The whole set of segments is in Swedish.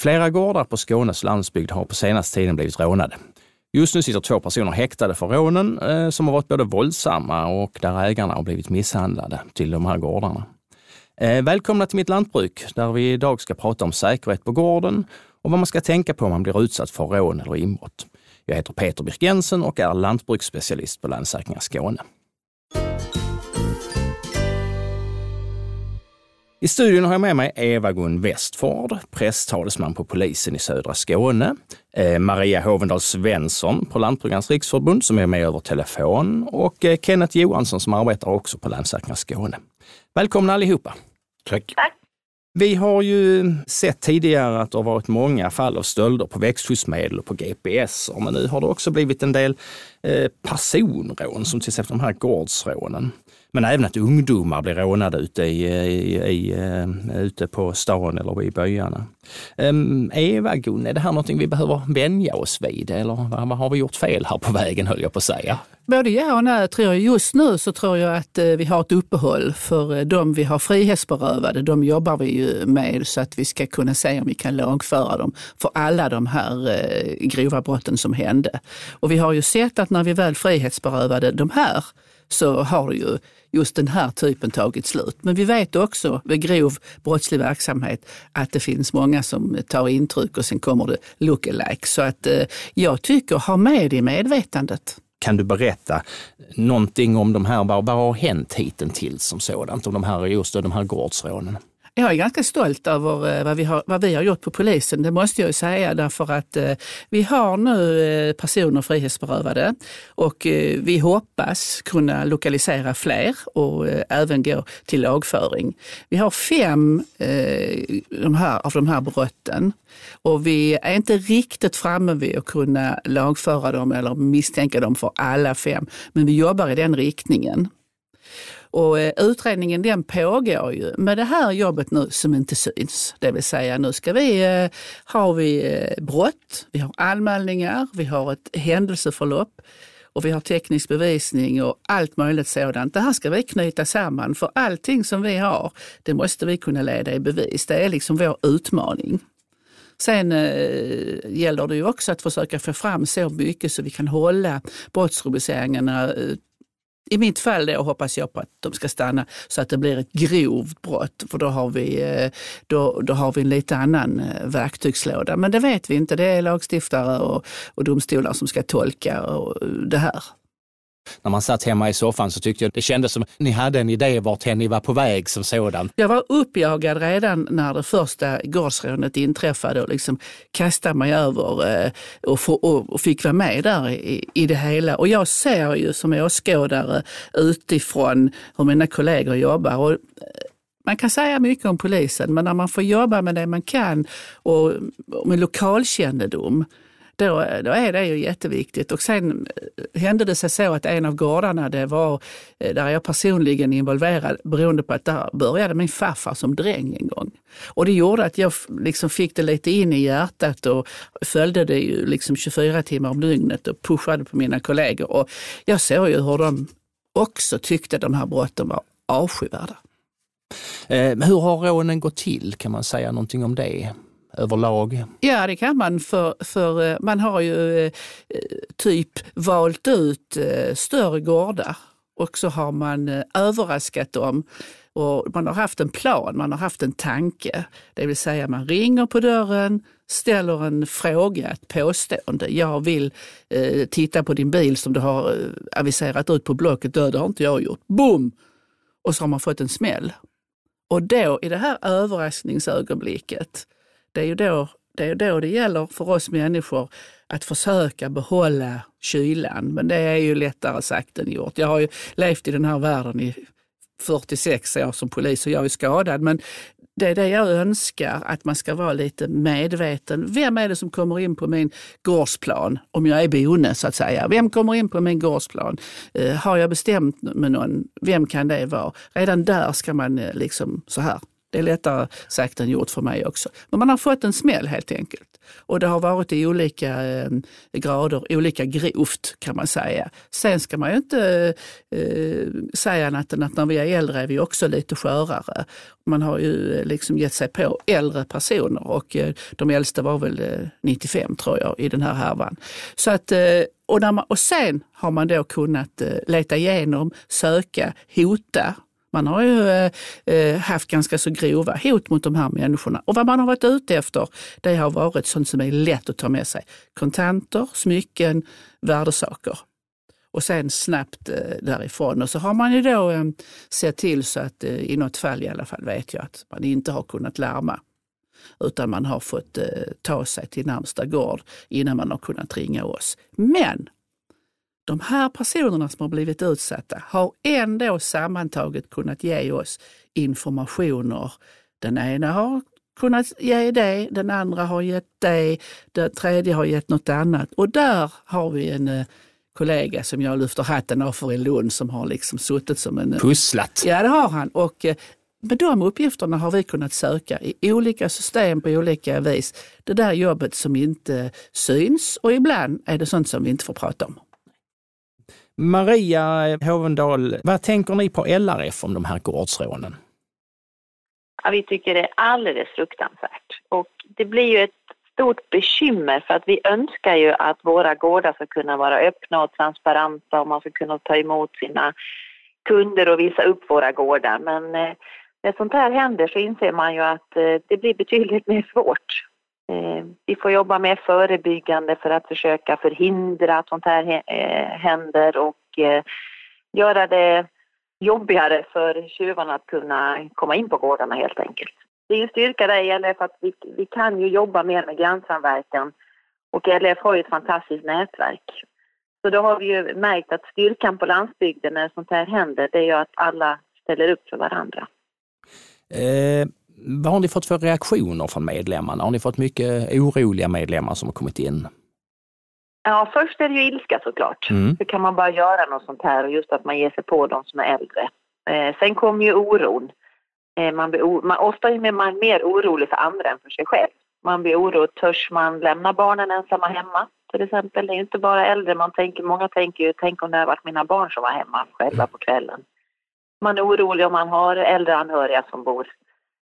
Flera gårdar på Skånes landsbygd har på senaste tiden blivit rånade. Just nu sitter två personer häktade för rånen eh, som har varit både våldsamma och där ägarna har blivit misshandlade till de här gårdarna. Eh, välkomna till Mitt Lantbruk där vi idag ska prata om säkerhet på gården och vad man ska tänka på om man blir utsatt för rån eller inbrott. Jag heter Peter Birk Jensen och är lantbruksspecialist på Länssäkringar Skåne. I studion har jag med mig Eva-Gun Westford, presstalesman på polisen i södra Skåne, eh, Maria Hovendal Svensson på Lantbrukarnas riksförbund som är med över telefon och eh, Kenneth Johansson som arbetar också på Länssäkringar Skåne. Välkomna allihopa! Tack! Tack. Vi har ju sett tidigare att det har varit många fall av stölder på växtskyddsmedel och på GPS, men nu har det också blivit en del eh, personrån, som till exempel de här gårdsrånen. Men även att ungdomar blir rånade ute, i, i, i, eh, ute på stan eller i byarna. Um, Eva, Gun, är det här någonting vi behöver vänja oss vid eller vad, har vi gjort fel här på vägen höll jag på att säga? Både ja och nej. Tror jag. Just nu så tror jag att eh, vi har ett uppehåll för eh, de vi har frihetsberövade. De jobbar vi ju med så att vi ska kunna se om vi kan lagföra dem för alla de här grova brotten som hände. Och vi har ju sett att när vi väl frihetsberövade de här så har ju just den här typen tagit slut. Men vi vet också vid grov brottslig verksamhet att det finns många som tar intryck och sen kommer det lookalike. Så att eh, jag tycker, ha med det i medvetandet. Kan du berätta någonting om de här, vad, vad har hänt hittills som sådant, om de här, just de här gårdsrånen? Jag är ganska stolt över eh, vad vi, har, vad vi har gjort på polisen, det måste jag ju säga, därför att eh, vi har nu eh, personer frihetsberövade och eh, vi hoppas kunna lokalisera fler och eh, även gå till lagföring. Vi har fem eh, de här, av de här brotten och vi är inte riktigt framme vid att kunna lagföra dem eller misstänka dem för alla fem, men vi jobbar i den riktningen. Och eh, utredningen den pågår ju med det här jobbet nu som inte syns. Det vill säga nu ska vi, eh, har vi eh, brott, vi har anmälningar, vi har ett händelseförlopp och vi har teknisk bevisning och allt möjligt sådant. Det här ska vi knyta samman för allting som vi har, det måste vi kunna leda i bevis. Det är liksom vår utmaning. Sen eh, gäller det ju också att försöka få fram så mycket så vi kan hålla brottsrubriceringarna eh, i mitt fall då hoppas jag på att de ska stanna så att det blir ett grovt brott, för då har vi, eh, då, då har vi en lite annan eh, verktygslåda. Men det vet vi inte, det är lagstiftare och, och domstolar som ska tolka och eh, det här när man satt hemma i soffan så tyckte jag det kändes som ni hade en idé vart ni var på väg som sådan. Jag var uppjagad redan när det första gårdsrånet inträffade och liksom kastade mig över eh, och, och fick vara med där i, i det hela. Och jag ser ju som åskådare utifrån hur mina kollegor jobbar. Och, eh, man kan säga mycket om polisen, men när man får jobba med det man kan och med lokalkännedom då, då är det ju jätteviktigt. Och sen eh, hände det sig så att en av gårdarna, det var eh, där jag personligen involverad beroende på att där började min farfar som dräng en gång. Och det gjorde att jag liksom fick det lite in i hjärtat och följde det ju liksom 24 timmar om dygnet och pushade på mina kollegor. Och jag såg ju hur de också tyckte de här brotten var avskyvärda. Eh, hur har rånen gått till? Kan man säga någonting om det? Överlag? Ja, det kan man. För, för eh, man har ju eh, typ valt ut eh, större gårdar och så har man eh, överraskat dem. Och man har haft en plan, man har haft en tanke. Det vill säga man ringer på dörren, ställer en fråga, ett påstående. Jag vill eh, titta på din bil som du har eh, aviserat ut på Blocket. Det har inte jag gjort. Boom! Och så har man fått en smäll. Och då i det här överraskningsögonblicket det är ju då det, är då det gäller för oss människor att försöka behålla kylan. Men det är ju lättare sagt än gjort. Jag har ju levt i den här världen i 46 år som polis och jag är skadad. Men det är det jag önskar, att man ska vara lite medveten. Vem är det som kommer in på min gårdsplan om jag är bonde så att säga? Vem kommer in på min gårdsplan? Eh, har jag bestämt med någon, vem kan det vara? Redan där ska man eh, liksom så här det är lättare sagt än gjort för mig också. Men man har fått en smäll helt enkelt. Och det har varit i olika eh, grader, olika grovt kan man säga. Sen ska man ju inte eh, säga annat än att när vi är äldre är vi också lite skörare. Man har ju eh, liksom gett sig på äldre personer och eh, de äldsta var väl eh, 95 tror jag i den här härvan. Så att, eh, och, man, och sen har man då kunnat eh, leta igenom, söka, hota man har ju eh, eh, haft ganska så grova hot mot de här människorna. Och vad man har varit ute efter, det har varit sånt som är lätt att ta med sig. Kontanter, smycken, värdesaker. Och sen snabbt eh, därifrån. Och så har man ju då sett till så att i något fall i alla fall vet jag att man inte har kunnat larma. Utan man har fått ta sig till närmsta gård innan man har kunnat ringa oss. Men de här personerna som har blivit utsatta har ändå sammantaget kunnat ge oss informationer. Den ena har kunnat ge det, den andra har gett det, den tredje har gett något annat. Och där har vi en eh, kollega som jag lyfter hatten av för i Lund som har liksom suttit som en... Eh, Pusslat. Ja, det har han. Och eh, med de uppgifterna har vi kunnat söka i olika system på olika vis. Det där jobbet som inte syns och ibland är det sånt som vi inte får prata om. Maria Hovendal, vad tänker ni på LRF om de här gårdsrånen? Ja, vi tycker det är alldeles fruktansvärt. Och det blir ju ett stort bekymmer för att vi önskar ju att våra gårdar ska kunna vara öppna och transparenta och man ska kunna ta emot sina kunder och visa upp våra gårdar. Men eh, när sånt här händer så inser man ju att eh, det blir betydligt mer svårt. Eh, vi får jobba mer förebyggande för att försöka förhindra att sånt här eh, händer och eh, göra det jobbigare för tjuvarna att kunna komma in på gårdarna helt enkelt. Det är en styrka där i LF att vi, vi kan ju jobba mer med grannsamverkan och LF har ju ett fantastiskt nätverk. Så då har vi ju märkt att styrkan på landsbygden när sånt här händer, det är ju att alla ställer upp för varandra. Eh, vad har ni fått för reaktioner från medlemmarna? Har ni fått mycket oroliga medlemmar som har kommit in? Ja, först är det ju ilska såklart. Mm. Hur kan man bara göra något sånt här och just att man ger sig på de som är äldre. Eh, sen kommer ju oron. Eh, man blir man, ofta är man mer orolig för andra än för sig själv. Man blir orolig, törs man lämna barnen ensamma hemma till exempel? Det är inte bara äldre man tänker, många tänker ju, tänk om det hade varit mina barn som var hemma själva på kvällen. Man är orolig om man har äldre anhöriga som bor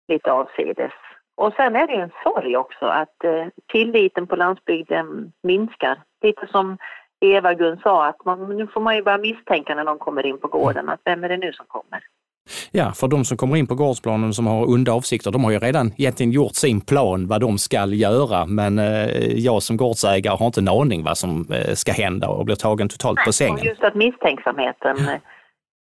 lite avsides. Och sen är det en sorg också att eh, tilliten på landsbygden minskar. Lite som Eva-Gun sa, att man, nu får man ju börja misstänka när någon kommer in på gården, att vem är det nu som kommer? Ja, för de som kommer in på gårdsplanen som har onda avsikter, de har ju redan egentligen gjort sin plan vad de ska göra. Men eh, jag som gårdsägare har inte en aning vad som eh, ska hända och blir tagen totalt Nej, på sängen. Och just att misstänksamheten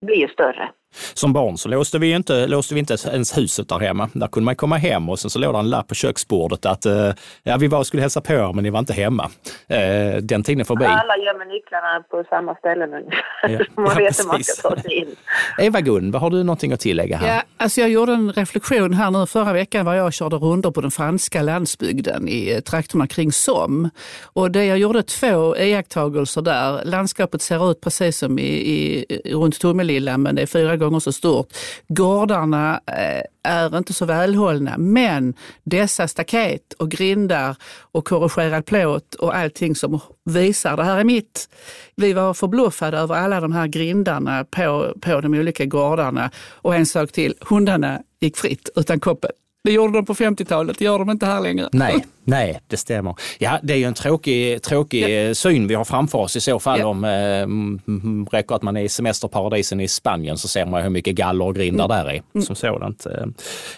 blir ju större. Som barn så låste vi inte, låste vi inte ens huset där hemma. Där kunde man komma hem och sen så låg det en lapp på köksbordet att eh, ja, vi var skulle hälsa på er men ni var inte hemma. Eh, den tiden är förbi. Alla gömmer nycklarna på samma ställe nu. Ja, man ja, vet hur man ska ta sig in. Eva-Gun, har du någonting att tillägga här? Ja, alltså jag gjorde en reflektion här nu förra veckan var jag körde runder på den franska landsbygden i eh, trakterna kring Somme. Och det jag gjorde två iakttagelser där. Landskapet ser ut precis som i, i, runt Tomelilla men det är fyra gånger så stort. Gårdarna eh, är inte så välhållna, men dessa staket och grindar och korrigerad plåt och allting som visar det här är mitt. Vi var förbluffade över alla de här grindarna på, på de olika gårdarna. Och en sak till, hundarna gick fritt utan koppel. Det gjorde de på 50-talet, det gör de inte här längre. Nej, nej, det stämmer. Ja, det är ju en tråkig, tråkig ja. syn vi har framför oss i så fall. Ja. Om eh, räcker att man är i semesterparadisen i Spanien så ser man hur mycket galler och grindar mm. där är mm. som sådant.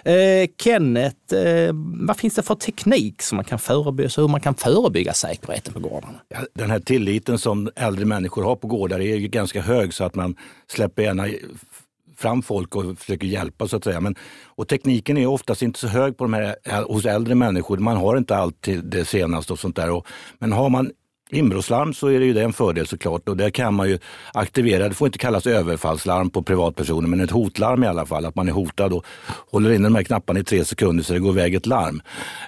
Eh, eh, Kenneth, eh, vad finns det för teknik som man kan förebygga, så hur man kan förebygga säkerheten på gårdarna? Ja, den här tilliten som äldre människor har på gårdar är ju ganska hög så att man släpper gärna fram folk och försöker hjälpa så att säga. Men, och tekniken är oftast inte så hög på de här, hos äldre människor. Man har inte alltid det senaste och sånt där. Och, men har man inbrottslarm så är det ju det en fördel såklart och där kan man ju aktivera, det får inte kallas överfallslarm på privatpersoner, men ett hotlarm i alla fall, att man är hotad och håller in de här knapparna i tre sekunder så det går iväg ett larm.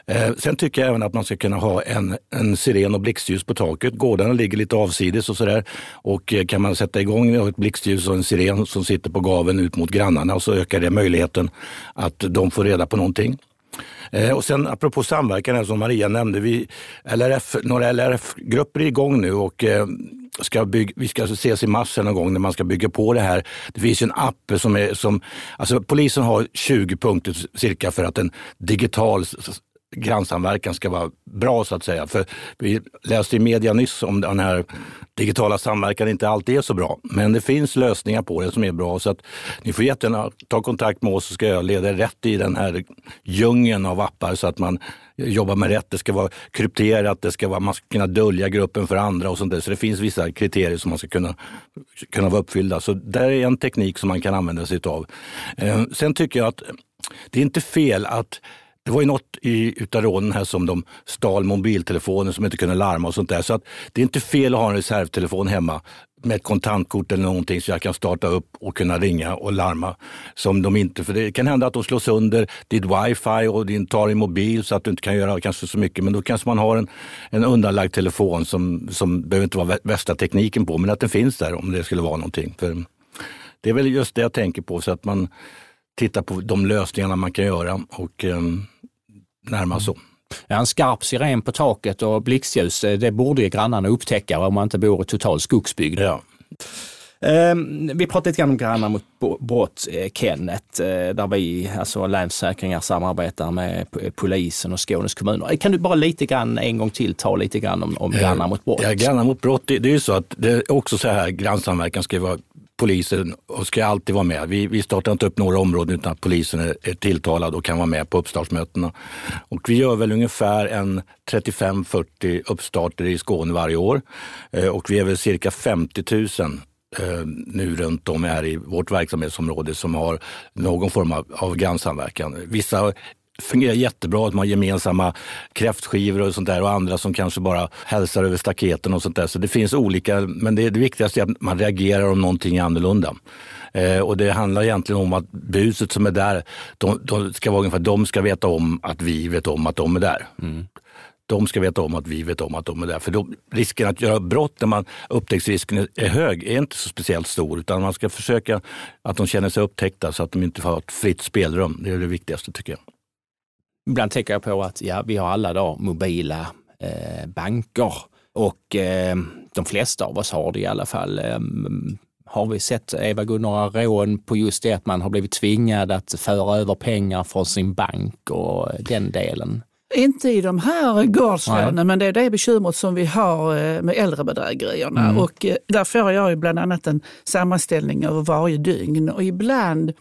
Eh, sen tycker jag även att man ska kunna ha en, en siren och blixtljus på taket. Gårdarna ligger lite avsides och sådär och eh, kan man sätta igång ett blixtljus och en siren som sitter på gaven ut mot grannarna och så ökar det möjligheten att de får reda på någonting. Eh, och sen apropå samverkan som Maria nämnde, vi, LRF, några LRF-grupper är igång nu och eh, ska bygga, vi ska ses i mars någon gång när man ska bygga på det här. Det finns en app som är som, alltså polisen har 20 punkter cirka för att en digital grannsamverkan ska vara bra så att säga. För vi läste i media nyss om den här digitala samverkan inte alltid är så bra. Men det finns lösningar på det som är bra. Så att ni får jättegärna ta kontakt med oss så ska jag leda rätt i den här djungeln av appar så att man jobbar med rätt. Det ska vara krypterat, det ska vara, man ska kunna dölja gruppen för andra och sånt där. Så det finns vissa kriterier som man ska kunna, kunna vara uppfyllda. Så där är en teknik som man kan använda sig av. Eh, sen tycker jag att det är inte fel att det var ju något i, utav rånen här som de stal mobiltelefoner som inte kunde larma och sånt där. Så att det är inte fel att ha en reservtelefon hemma med ett kontantkort eller någonting så jag kan starta upp och kunna ringa och larma. Som de inte, för det kan hända att de slår sönder ditt wifi och din, tar din mobil så att du inte kan göra kanske så mycket. Men då kanske man har en, en undanlagd telefon som, som behöver inte vara bästa tekniken på, men att den finns där om det skulle vara någonting. För det är väl just det jag tänker på, så att man tittar på de lösningarna man kan göra. och um, närmast så. Ja, en skarp siren på taket och blixtljus, eh, det borde ju grannarna upptäcka om man inte bor i total skogsbygd. Ja. Um, vi pratade lite grann om grannar mot brott, eh, Kenneth, eh, där vi, alltså Länsförsäkringar, samarbetar med polisen och Skånes kommuner. Kan du bara lite grann en gång till ta lite grann om, om grannar mot brott? Ja, grannar mot brott, det, det är ju så att det är också så här, grannsamverkan ska vara polisen och ska alltid vara med. Vi, vi startar inte upp några områden utan att polisen är, är tilltalad och kan vara med på uppstartsmötena. Och vi gör väl ungefär en 35-40 uppstarter i Skåne varje år. Eh, och vi är väl cirka 50 000 eh, nu runt om här i vårt verksamhetsområde som har någon form av, av grannsamverkan. Vissa fungerar jättebra att man har gemensamma kräftskivor och sånt där och andra som kanske bara hälsar över staketen och sånt där. Så det finns olika, men det, det viktigaste är att man reagerar om någonting är annorlunda. Eh, och det handlar egentligen om att buset som är där, de, de, ska vara ungefär, de ska veta om att vi vet om att de är där. Mm. De ska veta om att vi vet om att de är där. För då, risken att göra brott när man upptäcktsrisken är hög är inte så speciellt stor. Utan man ska försöka att de känner sig upptäckta så att de inte får ett fritt spelrum. Det är det viktigaste tycker jag. Ibland tänker jag på att ja, vi har alla då mobila eh, banker och eh, de flesta av oss har det i alla fall. Eh, har vi sett, Eva några rån på just det att man har blivit tvingad att föra över pengar från sin bank och den delen? Inte i de här gårdsrånen, men det är det bekymret som vi har eh, med äldrebedrägerierna. Mm. Och eh, där får jag ju bland annat en sammanställning över varje dygn. Och ibland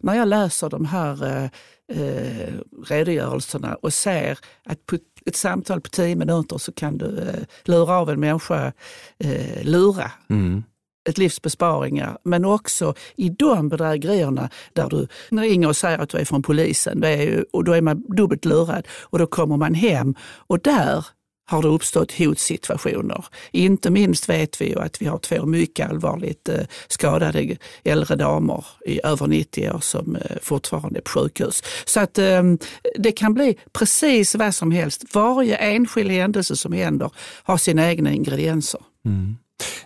när jag läser de här eh, redogörelserna och ser att på ett samtal på tio minuter så kan du eh, lura av en människa eh, lura. Mm. Ett livs besparingar, men också i de bedrägerierna där du ringer och säger att du är från polisen, det är ju, och då är man dubbelt lurad. Och då kommer man hem. Och där har det uppstått hotsituationer. Inte minst vet vi ju att vi har två mycket allvarligt eh, skadade äldre damer i över 90 år som eh, fortfarande är på sjukhus. Så att ehm, det kan bli precis vad som helst. Varje enskild händelse som händer har sina egna ingredienser. Mm.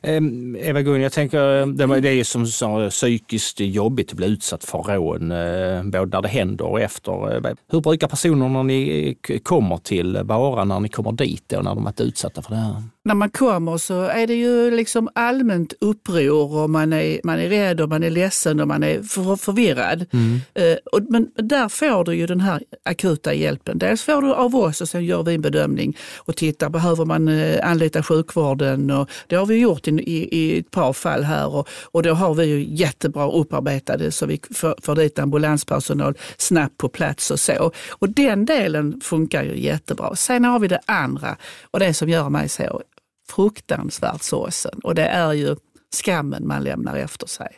Ehm, Eva-Gun, jag tänker ehm, det är ju som så eh, psykiskt jobbigt att bli utsatt för rån, eh, både när det händer och efter. Eh, hur brukar personerna ni kommer till vara när ni kommer dit och när de varit utsatta för det här? När man kommer så är det ju liksom allmänt uppror och man är, man är rädd och man är ledsen och man är för, förvirrad. Mm. Eh, och, men där får du ju den här akuta hjälpen. Dels får du av oss och sen gör vi en bedömning och tittar, behöver man eh, anlita sjukvården? Och det har vi gjort i, i, i ett par fall här och, och då har vi ju jättebra upparbetade så vi får, får dit ambulanspersonal snabbt på plats och så. Och den delen funkar ju jättebra. Sen har vi det andra och det som gör mig så fruktansvärt sorgsen och det är ju skammen man lämnar efter sig.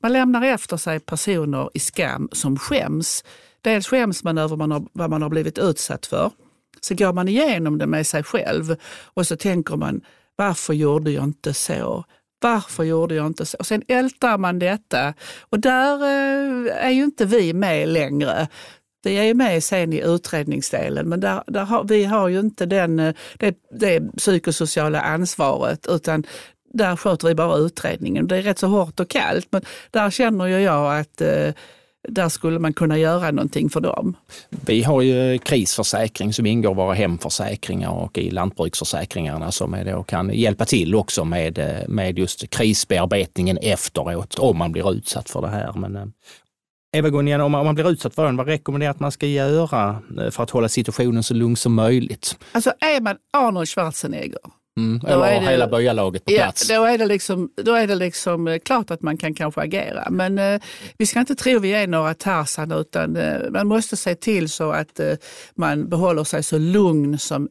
Man lämnar efter sig personer i skam som skäms. Dels skäms man över vad man har blivit utsatt för. Så går man igenom det med sig själv och så tänker man, varför gjorde jag inte så? Varför gjorde jag inte så? Och sen ältar man detta och där eh, är ju inte vi med längre. Vi är med sen i utredningsdelen, men där, där har, vi har ju inte den, eh, det, det psykosociala ansvaret utan där sköter vi bara utredningen. Det är rätt så hårt och kallt, men där känner jag att eh, där skulle man kunna göra någonting för dem. Vi har ju krisförsäkring som ingår i våra hemförsäkringar och i lantbruksförsäkringarna som är då kan hjälpa till också med, eh, med just krisbearbetningen efteråt om man blir utsatt för det här. Men, Eva-Gun, om man blir utsatt för den, vad rekommenderar att man ska göra eh, för att hålla situationen så lugn som möjligt? Alltså är man Arnold Schwarzenegger Mm, eller har hela böjalaget på ja, plats. Då är, det liksom, då är det liksom eh, klart att man kan kanske agera. Men eh, vi ska inte tro vi är några Tarzan utan eh, man måste se till så att eh, man behåller sig så lugn som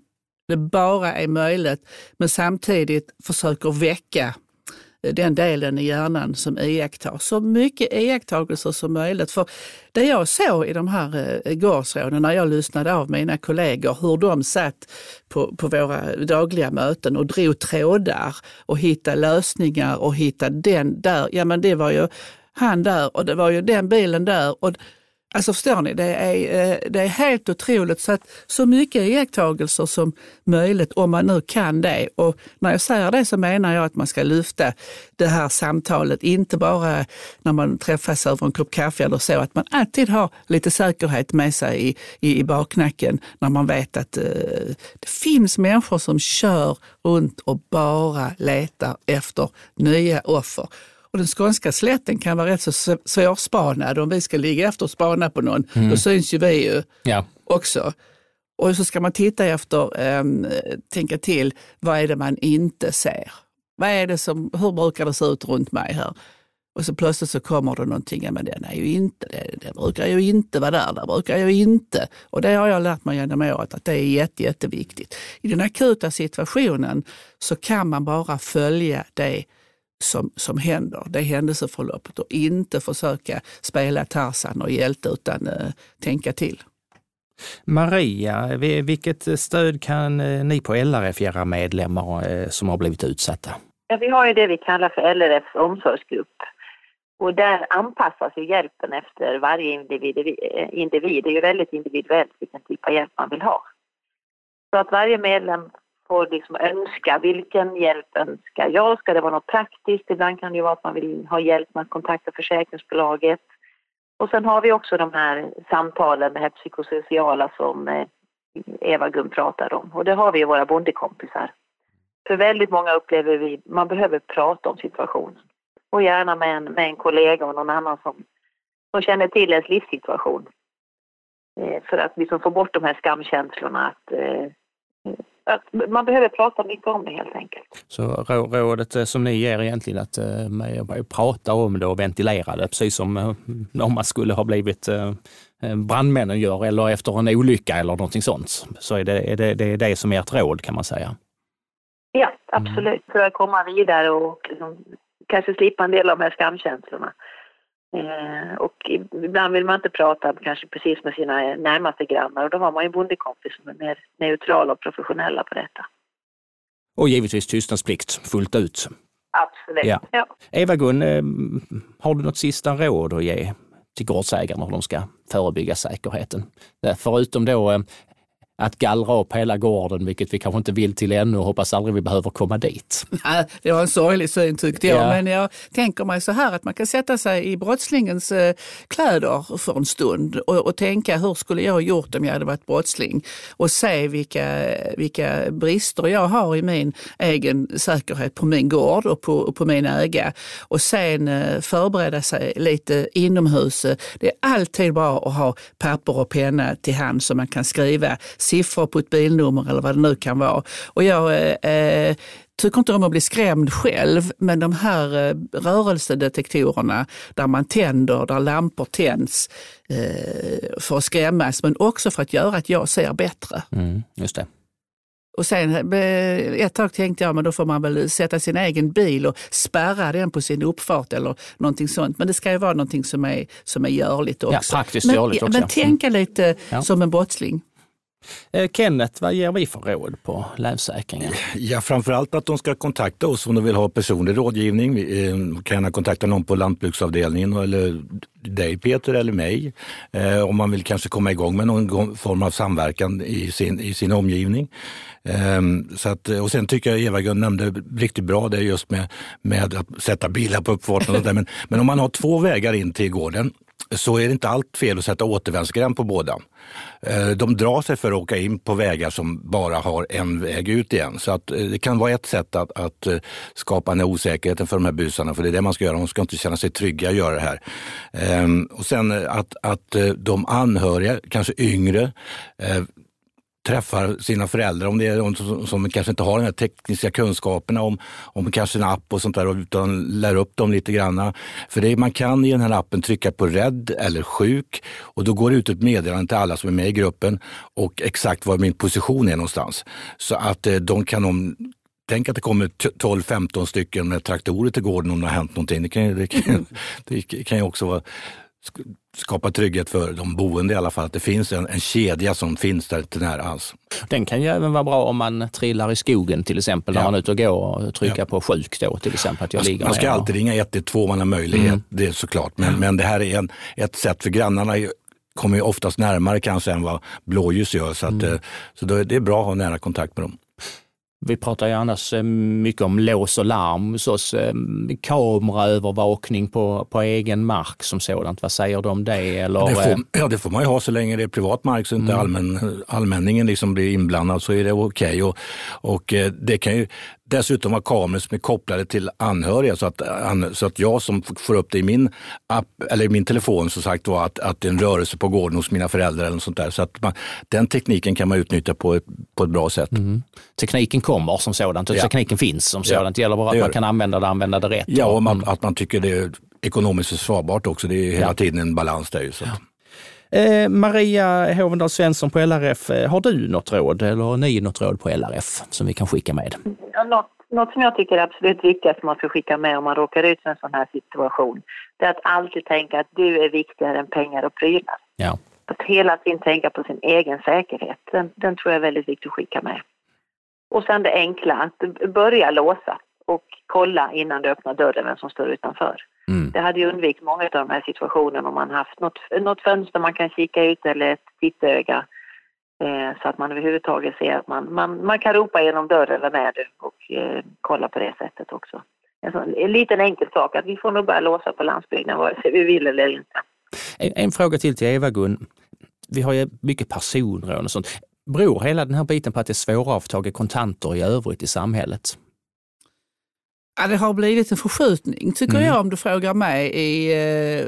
det bara är möjligt. Men samtidigt försöker väcka den delen i hjärnan som iakttar. Så mycket iakttagelser som möjligt. För det jag såg i de här eh, gårdsråden när jag lyssnade av mina kollegor, hur de satt på, på våra dagliga möten och drog trådar och hittade lösningar och hittade den där. Ja men det var ju han där och det var ju den bilen där. Och Alltså förstår ni, det är, eh, det är helt otroligt. Så, att, så mycket iakttagelser som möjligt om man nu kan det. Och när jag säger det så menar jag att man ska lyfta det här samtalet, inte bara när man träffas över en kopp kaffe eller så, att man alltid har lite säkerhet med sig i, i, i baknacken när man vet att eh, det finns människor som kör runt och bara letar efter nya offer. Och den skånska slätten kan vara rätt så svårspanad om vi ska ligga efter och spana på någon. Mm. Då syns ju vi ju ja. också. Och så ska man titta efter, ähm, tänka till, vad är det man inte ser? Vad är det som, hur brukar det se ut runt mig här? Och så plötsligt så kommer det någonting, men den är ju inte, det, det brukar ju inte vara där, det brukar ju inte. Och det har jag lärt mig genom året att det är jätte, jätteviktigt. I den akuta situationen så kan man bara följa det som, som händer, det händelseförloppet och inte försöka spela Tarzan och hjälte utan uh, tänka till. Maria, vilket stöd kan eh, ni på LRF ge era medlemmar eh, som har blivit utsatta? Ja, vi har ju det vi kallar för LRFs omsorgsgrupp. Och där anpassas ju hjälpen efter varje individ. individ. Det är ju väldigt individuellt vilken typ av hjälp man vill ha. Så att varje medlem får liksom önska vilken hjälp önskar jag? Ska det vara något praktiskt? Ibland kan det ju vara att man vill ha hjälp med att kontakta försäkringsbolaget. Och sen har vi också de här samtalen, det här psykosociala som eh, Eva Gun pratar om. Och det har vi ju våra bondekompisar. För väldigt många upplever vi att man behöver prata om situationen. Och gärna med en, med en kollega och någon annan som, som känner till ens livssituation. Eh, för att liksom få bort de här skamkänslorna att eh, att man behöver prata mycket om det helt enkelt. Så rådet eh, som ni ger egentligen att uh, prata om det och ventilera det, precis som uh, om man skulle ha blivit uh, brandmännen gör eller efter en olycka eller någonting sånt. Så är det är det, det, är det som är ert råd kan man säga. Ja, absolut. Mm. För att komma vidare och liksom, kanske slippa en del av de här skamkänslorna. Eh, och ibland vill man inte prata kanske precis med sina närmaste grannar och då har man ju bondekompis som är mer neutrala och professionella på detta. Och givetvis tystnadsplikt fullt ut. Absolut. Ja. Ja. Eva-Gun, eh, har du något sista råd att ge till gårdsägarna hur de ska förebygga säkerheten? Förutom då eh, att gallra upp hela gården, vilket vi kanske inte vill till ännu och hoppas aldrig vi behöver komma dit. det var en sorglig syn tyckte jag, ja. men jag tänker mig så här att man kan sätta sig i brottslingens eh, kläder för en stund och, och tänka hur skulle jag ha gjort om jag hade varit brottsling och se vilka, vilka brister jag har i min egen säkerhet på min gård och på, på min äga och sen eh, förbereda sig lite inomhus. Det är alltid bra att ha papper och penna till hand så man kan skriva siffror på ett bilnummer eller vad det nu kan vara. Och jag eh, tycker inte om att bli skrämd själv, men de här eh, rörelsedetektorerna där man tänder, där lampor tänds eh, för att skrämmas, men också för att göra att jag ser bättre. Mm, just det. Och sen eh, ett tag tänkte jag, men då får man väl sätta sin egen bil och spärra den på sin uppfart eller någonting sånt. Men det ska ju vara någonting som är, som är görligt också. Ja, praktiskt görligt men, också. Men tänka lite ja. som en brottsling. Eh, Kenneth, vad ger vi för råd på Länsförsäkringen? Ja, framförallt att de ska kontakta oss om de vill ha personlig rådgivning. Vi eh, kan gärna kontakta någon på lantbruksavdelningen eller dig Peter eller mig. Eh, om man vill kanske komma igång med någon form av samverkan i sin, i sin omgivning. Ehm, så att, och sen tycker jag Eva-Gun nämnde riktigt bra det just med, med att sätta bilar på uppfarten. Och där. Men, men om man har två vägar in till gården så är det inte allt fel att sätta återvändsgränd på båda. Eh, de drar sig för att åka in på vägar som bara har en väg ut igen. Så att eh, det kan vara ett sätt att, att eh, skapa den här osäkerheten för de här busarna, för det är det man ska göra. De ska inte känna sig trygga att göra det här. Ehm, och sen att, att de anhöriga, kanske yngre, träffar sina föräldrar, om det är de som, som kanske inte har de här tekniska kunskaperna om, om kanske en app och sånt där, utan lär upp dem lite grann. För det, man kan i den här appen trycka på rädd eller sjuk och då går det ut ett meddelande till alla som är med i gruppen och exakt var min position är någonstans. Så att eh, de kan om Tänk att det kommer 12-15 stycken med traktorer till gården om det har hänt någonting. Det kan, det kan, det kan ju också vara skapa trygghet för de boende i alla fall, att det finns en, en kedja som finns där till nära alls. Den kan ju även vara bra om man trillar i skogen till exempel, ja. när man är ute och går och trycka ja. på sjuk då till exempel. Att jag man, ligger man ska och... alltid ringa 112 om man har möjlighet, mm. det är såklart. Men, men det här är en, ett sätt för grannarna kommer ju oftast närmare kanske än vad blåljus gör. Så, att, mm. Eh, så det är bra att ha nära kontakt med dem. Vi pratar ju annars eh, mycket om lås och larm hos oss. Eh, kameraövervakning på, på egen mark som sådant. Vad säger du om det? Eller? Det får, ja, det får man ju ha så länge det är privat mark så inte mm. allmän, allmänningen liksom blir inblandad så är det okej. Okay. Och, och det kan ju dessutom ha kameror som är kopplade till anhöriga så att, så att jag som får upp det i min app eller i min telefon så sagt var att, att det är en rörelse på gården hos mina föräldrar eller något sånt där. Så att man, den tekniken kan man utnyttja på ett, på ett bra sätt. Mm. Tekniken kommer som sådant, ja. tekniken finns som sådant. Det gäller bara att man kan använda det använda det rätt. Ja, och man, mm. att man tycker det är ekonomiskt försvarbart också. Det är hela ja. tiden en balans där. Så. Eh, Maria Hovendal Svensson på LRF, eh, har du något råd eller har ni något råd på LRF som vi kan skicka med? Ja, något, något som jag tycker är absolut viktigast som man ska skicka med om man råkar ut för en sån här situation, det är att alltid tänka att du är viktigare än pengar och prylar. Ja. Att hela tiden tänka på sin egen säkerhet, den, den tror jag är väldigt viktig att skicka med. Och sen det enkla, att börja låsa och kolla innan du öppnar dörren vem som står utanför. Mm. Det hade ju undvikit många av de här situationerna om man haft något, något fönster man kan kika ut eller ett tittöga eh, så att man överhuvudtaget ser att man, man, man kan ropa genom dörren, vem är du? Och eh, kolla på det sättet också. En, sån, en liten enkel sak, att vi får nog börja låsa på landsbygden vare sig vi vill eller inte. En, en fråga till till Eva-Gun. Vi har ju mycket personrån och sånt. Beror hela den här biten på att det är svårare att få tag i kontanter i övrigt i samhället? Ja, det har blivit en förskjutning tycker mm. jag om du frågar mig. I, eh,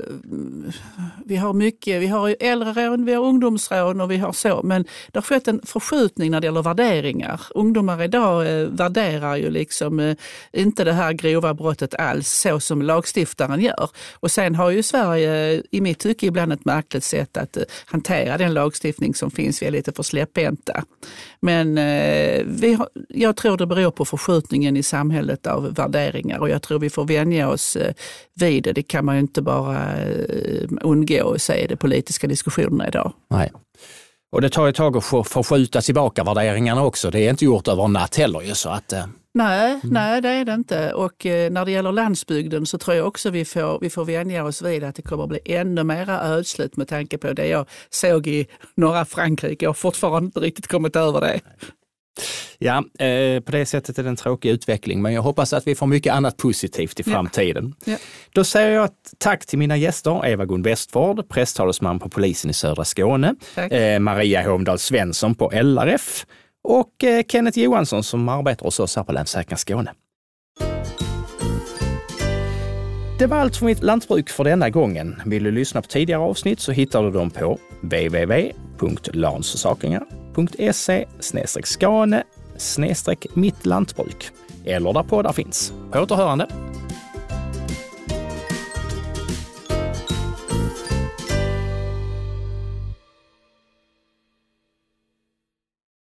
vi har mycket, vi har äldrerån, vi har ungdomsrån och vi har så. Men det har skett en förskjutning när det gäller värderingar. Ungdomar idag eh, värderar ju liksom eh, inte det här grova brottet alls så som lagstiftaren gör. Och sen har ju Sverige i mitt tycke ibland ett märkligt sätt att eh, hantera den lagstiftning som finns. Vi är lite för släpphänta. Men eh, vi har, jag tror det beror på förskjutningen i samhället av värderingar och jag tror vi får vänja oss eh, vid det. Det kan man ju inte bara eh, undgå att se i de politiska diskussionerna idag. Nej. Och det tar ett tag att förskjuta tillbaka värderingarna också. Det är inte gjort över en natt heller. Ju, så att, eh. Nej, mm. nej, det är det inte. Och eh, när det gäller landsbygden så tror jag också vi får, vi får vänja oss vid att det kommer att bli ännu mera ödsligt med tanke på det jag såg i norra Frankrike. Jag har fortfarande inte riktigt kommit över det. Ja, eh, på det sättet är det en tråkig utveckling, men jag hoppas att vi får mycket annat positivt i framtiden. Ja. Ja. Då säger jag tack till mina gäster, Eva-Gun Westford, presstalesman på polisen i södra Skåne, eh, Maria Håmdahl Svensson på LRF och eh, Kenneth Johansson som arbetar hos oss här på Länsförsäkringar Skåne. Det var allt för mitt lantbruk för denna gången. Vill du lyssna på tidigare avsnitt så hittar du dem på www.lansförsäkringar.se skane snedstreck mittlantbruk eller där poddar finns. På återhörande!